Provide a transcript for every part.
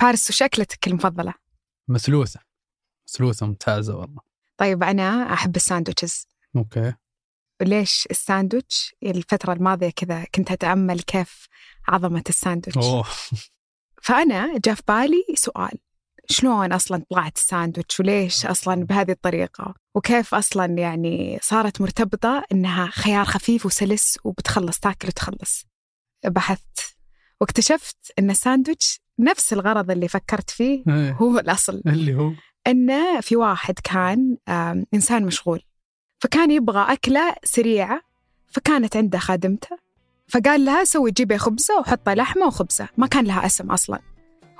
فارس وش أكلتك المفضلة؟ مثلوثة مثلوثة ممتازة والله. طيب أنا أحب ال sandwiches. okay. ليش الساندويتش؟ الفترة الماضية كذا كنت أتأمل كيف عظمة الساندويتش. أوه. فأنا جاء في بالي سؤال شلون أصلا طلعت الساندويتش؟ وليش أصلا بهذه الطريقة؟ وكيف أصلا يعني صارت مرتبطة إنها خيار خفيف وسلس وبتخلص تاكل وتخلص. بحثت واكتشفت إن الساندويتش نفس الغرض اللي فكرت فيه إيه. هو الأصل. اللي هو؟ إنه في واحد كان إنسان مشغول. فكان يبغى أكلة سريعة فكانت عنده خادمته. فقال لها سوي جيبي خبزة وحطي لحمة وخبزة. ما كان لها اسم أصلا.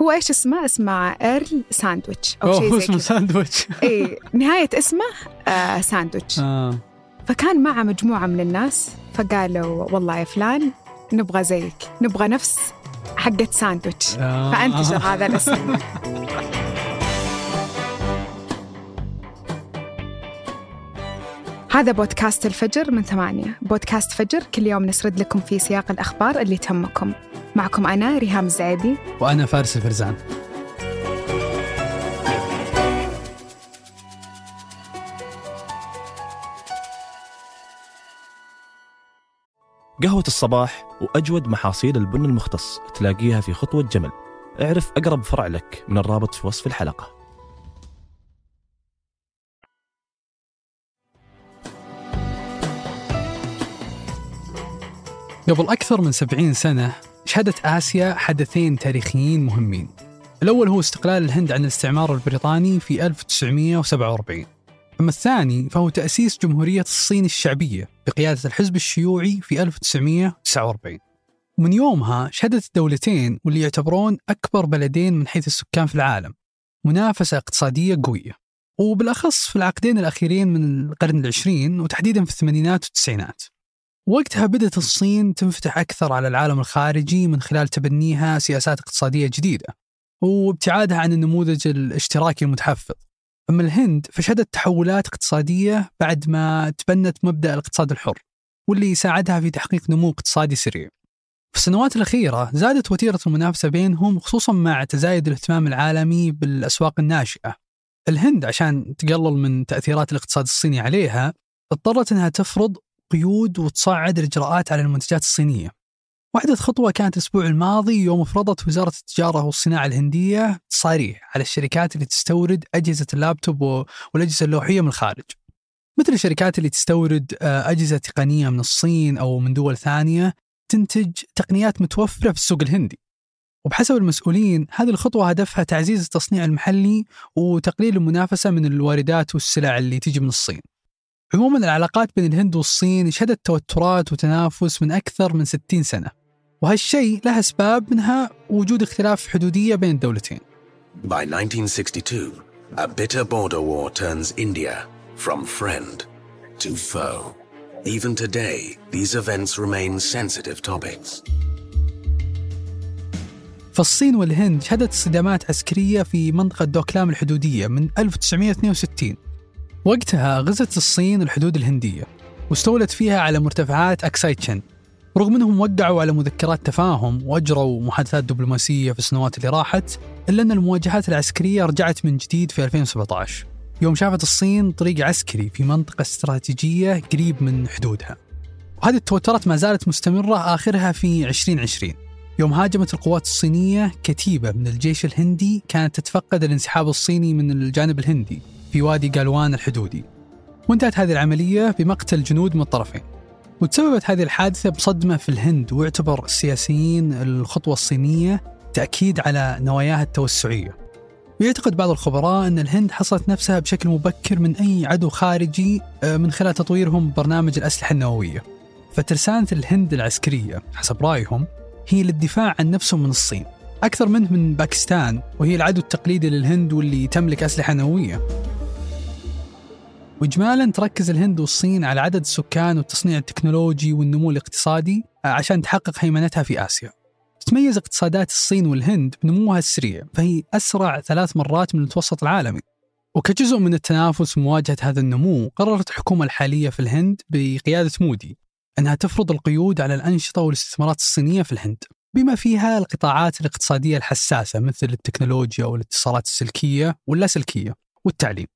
هو إيش اسمه؟ اسمه إيرل ساندويتش أو شيء زي اسمه ساندويتش. إي نهاية اسمه آه ساندويتش. آه. فكان معه مجموعة من الناس فقالوا والله يا فلان نبغى زيك. نبغى نفس حقة ساندويتش. آه. فانتشر هذا الاسم هذا بودكاست الفجر من ثمانية. بودكاست فجر كل يوم نسرد لكم في سياق الأخبار اللي تهمكم. معكم أنا ريهام الزعيبي. وأنا فارس الفرزان. قهوة الصباح وأجود محاصيل البن المختص تلاقيها في خطوة جمل. اعرف أقرب فرع لك من الرابط في وصف الحلقة. قبل أكثر من سبعين سنة شهدت آسيا حدثين تاريخيين مهمين. الأول هو استقلال الهند عن الاستعمار البريطاني في 1947 أما الثاني فهو تأسيس جمهورية الصين الشعبية بقيادة الحزب الشيوعي في 1949 ومن يومها شهدت الدولتين واللي يعتبرون أكبر بلدين من حيث السكان في العالم. منافسة اقتصادية قوية. وبالأخص في العقدين الأخيرين من القرن العشرين وتحديدا في الثمانينات والتسعينات. وقتها بدأت الصين تنفتح أكثر على العالم الخارجي من خلال تبنيها سياسات اقتصادية جديدة. وابتعادها عن النموذج الاشتراكي المتحفظ. أما الهند فشهدت تحولات اقتصادية بعد ما تبنت مبدأ الاقتصاد الحر واللي ساعدها في تحقيق نمو اقتصادي سريع. في السنوات الأخيرة زادت وتيرة المنافسة بينهم خصوصا مع تزايد الاهتمام العالمي بالأسواق الناشئة. الهند عشان تقلل من تأثيرات الاقتصاد الصيني عليها اضطرت أنها تفرض قيود وتصعد الإجراءات على المنتجات الصينية. واحدة خطوة كانت الأسبوع الماضي يوم فرضت وزارة التجارة والصناعة الهندية تصاريح على الشركات اللي تستورد أجهزة اللابتوب والأجهزة اللوحية من الخارج. مثل الشركات اللي تستورد آه، أجهزة تقنية من الصين أو من دول ثانية تنتج تقنيات متوفرة في السوق الهندي. وبحسب المسؤولين هذه الخطوة هدفها تعزيز التصنيع المحلي وتقليل المنافسة من الواردات والسلع اللي تيجي من الصين. عموما العلاقات بين الهند والصين شهدت توترات وتنافس من أكثر من 60 سنة. وهالشيء له أسباب منها وجود اختلاف حدودية بين الدولتين By 1962, a bitter border war turns India from friend to foe. Even today, these events remain sensitive topics. فالصين والهند شهدت صدامات عسكرية في منطقة دوكلام الحدودية من 1962 وقتها غزت الصين الحدود الهندية واستولت فيها على مرتفعات أكساي تشن رغم أنهم وقعوا على مذكرات تفاهم وأجروا محادثات دبلوماسية في السنوات اللي راحت إلا أن المواجهات العسكرية رجعت من جديد في 2017 يوم شافت الصين طريق عسكري في منطقة استراتيجية قريب من حدودها. وهذه التوترات ما زالت مستمرة آخرها في 2020 يوم هاجمت القوات الصينية كتيبة من الجيش الهندي كانت تتفقد الانسحاب الصيني من الجانب الهندي في وادي قالوان الحدودي. وانتهت هذه العملية بمقتل جنود من الطرفين. وتسببت هذه الحادثة بصدمة في الهند واعتبر السياسيين الخطوة الصينية تأكيد على نواياها التوسعية. ويعتقد بعض الخبراء أن الهند حصلت نفسها بشكل مبكر من أي عدو خارجي آه، من خلال تطويرهم برنامج الأسلحة النووية. فترسانة الهند العسكرية حسب رأيهم هي للدفاع عن نفسهم من الصين. أكثر منه من باكستان وهي العدو التقليدي للهند واللي تملك أسلحة نووية. وإجمالا تركز الهند والصين على عدد السكان والتصنيع التكنولوجي والنمو الاقتصادي عشان تحقق هيمنتها في آسيا. تتميز اقتصادات الصين والهند بنموها السريع فهي أسرع ثلاث مرات من المتوسط العالمي. وكجزء من التنافس ومواجهة هذا النمو قررت الحكومة الحالية في الهند بقيادة مودي أنها تفرض القيود على الأنشطة والاستثمارات الصينية في الهند بما فيها القطاعات الاقتصادية الحساسة مثل التكنولوجيا والاتصالات السلكية واللاسلكية والتعليم.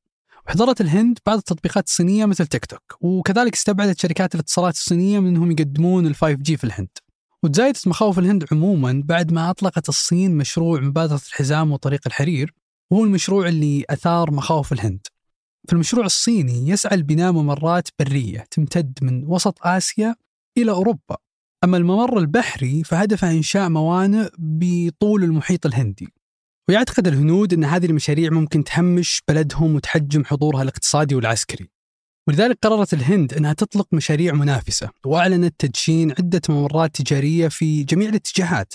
وحضرت الهند بعض التطبيقات الصينية مثل تيك توك وكذلك استبعدت شركات الاتصالات الصينية من أنهم يقدمون ال 5G في الهند. وتزايدت مخاوف الهند عموما بعد ما أطلقت الصين مشروع مبادرة الحزام وطريق الحرير وهو المشروع اللي أثار مخاوف الهند. في المشروع الصيني يسعى لبناء ممرات برية تمتد من وسط آسيا إلى أوروبا. أما الممر البحري فهدفه إنشاء موانئ بطول المحيط الهندي. ويعتقد الهنود أن هذه المشاريع ممكن تهمش بلدهم وتحجم حضورها الاقتصادي والعسكري. ولذلك قررت الهند أنها تطلق مشاريع منافسة وأعلنت تدشين عدة ممرات تجارية في جميع الاتجاهات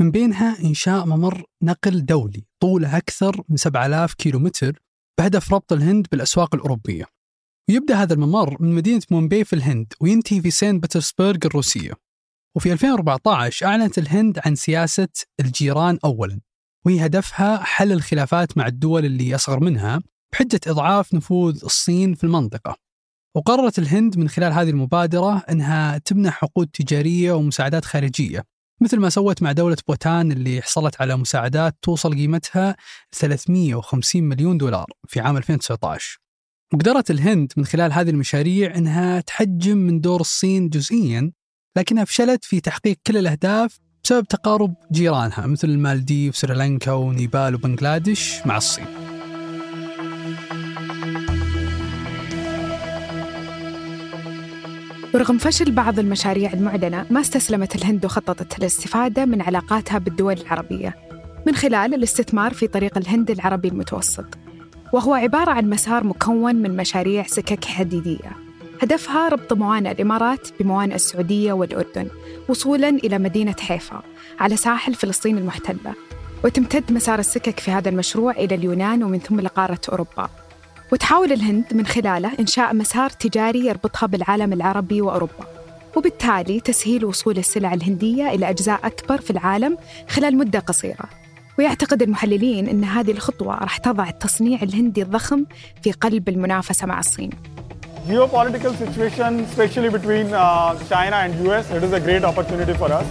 من بينها إنشاء ممر نقل دولي طوله أكثر من 7000 كيلومتر بهدف ربط الهند بالأسواق الأوروبية. ويبدأ هذا الممر من مدينة مومباي في الهند وينتهي في سين بطرسبرغ الروسية. وفي 2014 أعلنت الهند عن سياسة الجيران أولا. وهي هدفها حل الخلافات مع الدول اللي أصغر منها بحجة إضعاف نفوذ الصين في المنطقة. وقررت الهند من خلال هذه المبادرة أنها تمنح عقود تجارية ومساعدات خارجية مثل ما سوت مع دولة بوتان اللي حصلت على مساعدات توصل قيمتها 350 مليون دولار في عام 2019 وقدرت الهند من خلال هذه المشاريع أنها تحجم من دور الصين جزئيا لكنها فشلت في تحقيق كل الأهداف بسبب تقارب جيرانها مثل المالديف وسريلانكا ونيبال وبنغلاديش مع الصين. ورغم فشل بعض المشاريع المعلنة ما استسلمت الهند وخططت للاستفادة من علاقاتها بالدول العربية من خلال الاستثمار في طريق الهند العربي المتوسط. وهو عبارة عن مسار مكون من مشاريع سكك حديدية. هدفها ربط موانئ الإمارات بموانئ السعودية والأردن. وصولا إلى مدينة حيفا على ساحل فلسطين المحتلة وتمتد مسار السكك في هذا المشروع إلى اليونان ومن ثم لقارة أوروبا. وتحاول الهند من خلاله إنشاء مسار تجاري يربطها بالعالم العربي وأوروبا وبالتالي تسهيل وصول السلع الهندية إلى أجزاء أكبر في العالم خلال مدة قصيرة. ويعتقد المحللين أن هذه الخطوة راح تضع التصنيع الهندي الضخم في قلب المنافسة مع الصين. Geopolitical situation, especially between uh, China and US, it is a great opportunity for us.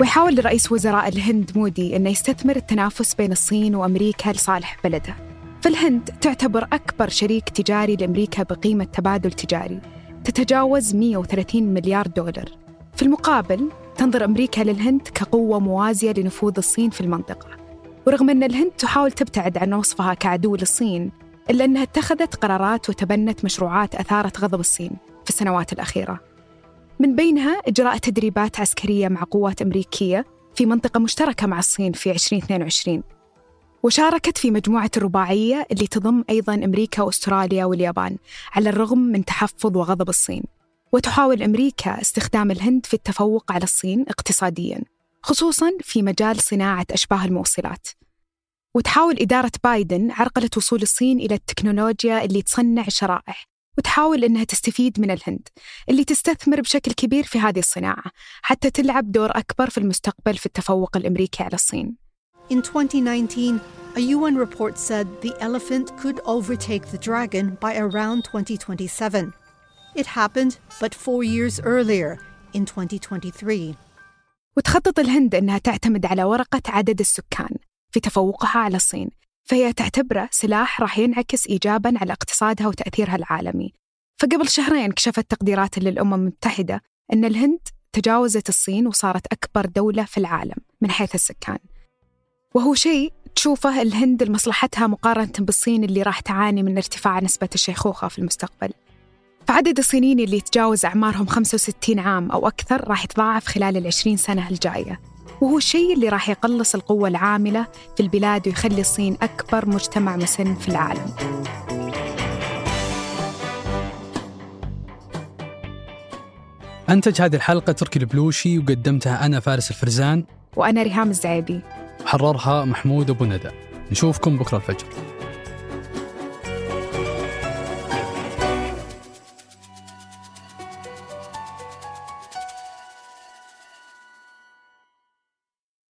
ويحاول رئيس وزراء الهند مودي أنه يستثمر التنافس بين الصين وأمريكا لصالح بلده. فالهند تعتبر أكبر شريك تجاري لأمريكا بقيمة تبادل تجاري. تتجاوز 130 مليار دولار. في المقابل تنظر أمريكا للهند كقوة موازية لنفوذ الصين في المنطقة. ورغم أن الهند تحاول تبتعد عن وصفها كعدو للصين إلا أنها اتخذت قرارات وتبنت مشروعات أثارت غضب الصين في السنوات الأخيرة. من بينها إجراء تدريبات عسكرية مع قوات أمريكية في منطقة مشتركة مع الصين في 2022 وشاركت في مجموعة الرباعية اللي تضم أيضا أمريكا وأستراليا واليابان على الرغم من تحفظ وغضب الصين. وتحاول أمريكا استخدام الهند في التفوق على الصين اقتصاديا خصوصا في مجال صناعة أشباه الموصلات. وتحاول إدارة بايدن عرقلة وصول الصين إلى التكنولوجيا اللي تصنع الشرائح وتحاول أنها تستفيد من الهند اللي تستثمر بشكل كبير في هذه الصناعة حتى تلعب دور أكبر في المستقبل في التفوق الأمريكي على الصين In 2019, a UN report said the elephant could overtake the dragon by around 2027. It happened, but four years earlier, in 2023. وتخطط الهند أنها تعتمد على ورقة عدد السكان في تفوقها على الصين. فهي تعتبره سلاح راح ينعكس إيجاباً على اقتصادها وتأثيرها العالمي. فقبل شهرين كشفت تقديرات للأمم المتحدة أن الهند تجاوزت الصين وصارت أكبر دولة في العالم من حيث السكان. وهو شيء تشوفه الهند لمصلحتها مقارنة بالصين اللي راح تعاني من ارتفاع نسبة الشيخوخة في المستقبل. فعدد الصينيين اللي يتجاوز أعمارهم 65 عام أو أكثر راح يتضاعف خلال العشرين سنة الجاية. وهو الشيء اللي راح يقلص القوة العاملة في البلاد ويخلي الصين أكبر مجتمع مسن في العالم. أنتج هذه الحلقة تركي البلوشي وقدمتها أنا فارس الفرزان وأنا ريهام الزعيبي. حررها محمود أبو ندى. نشوفكم بكرة الفجر.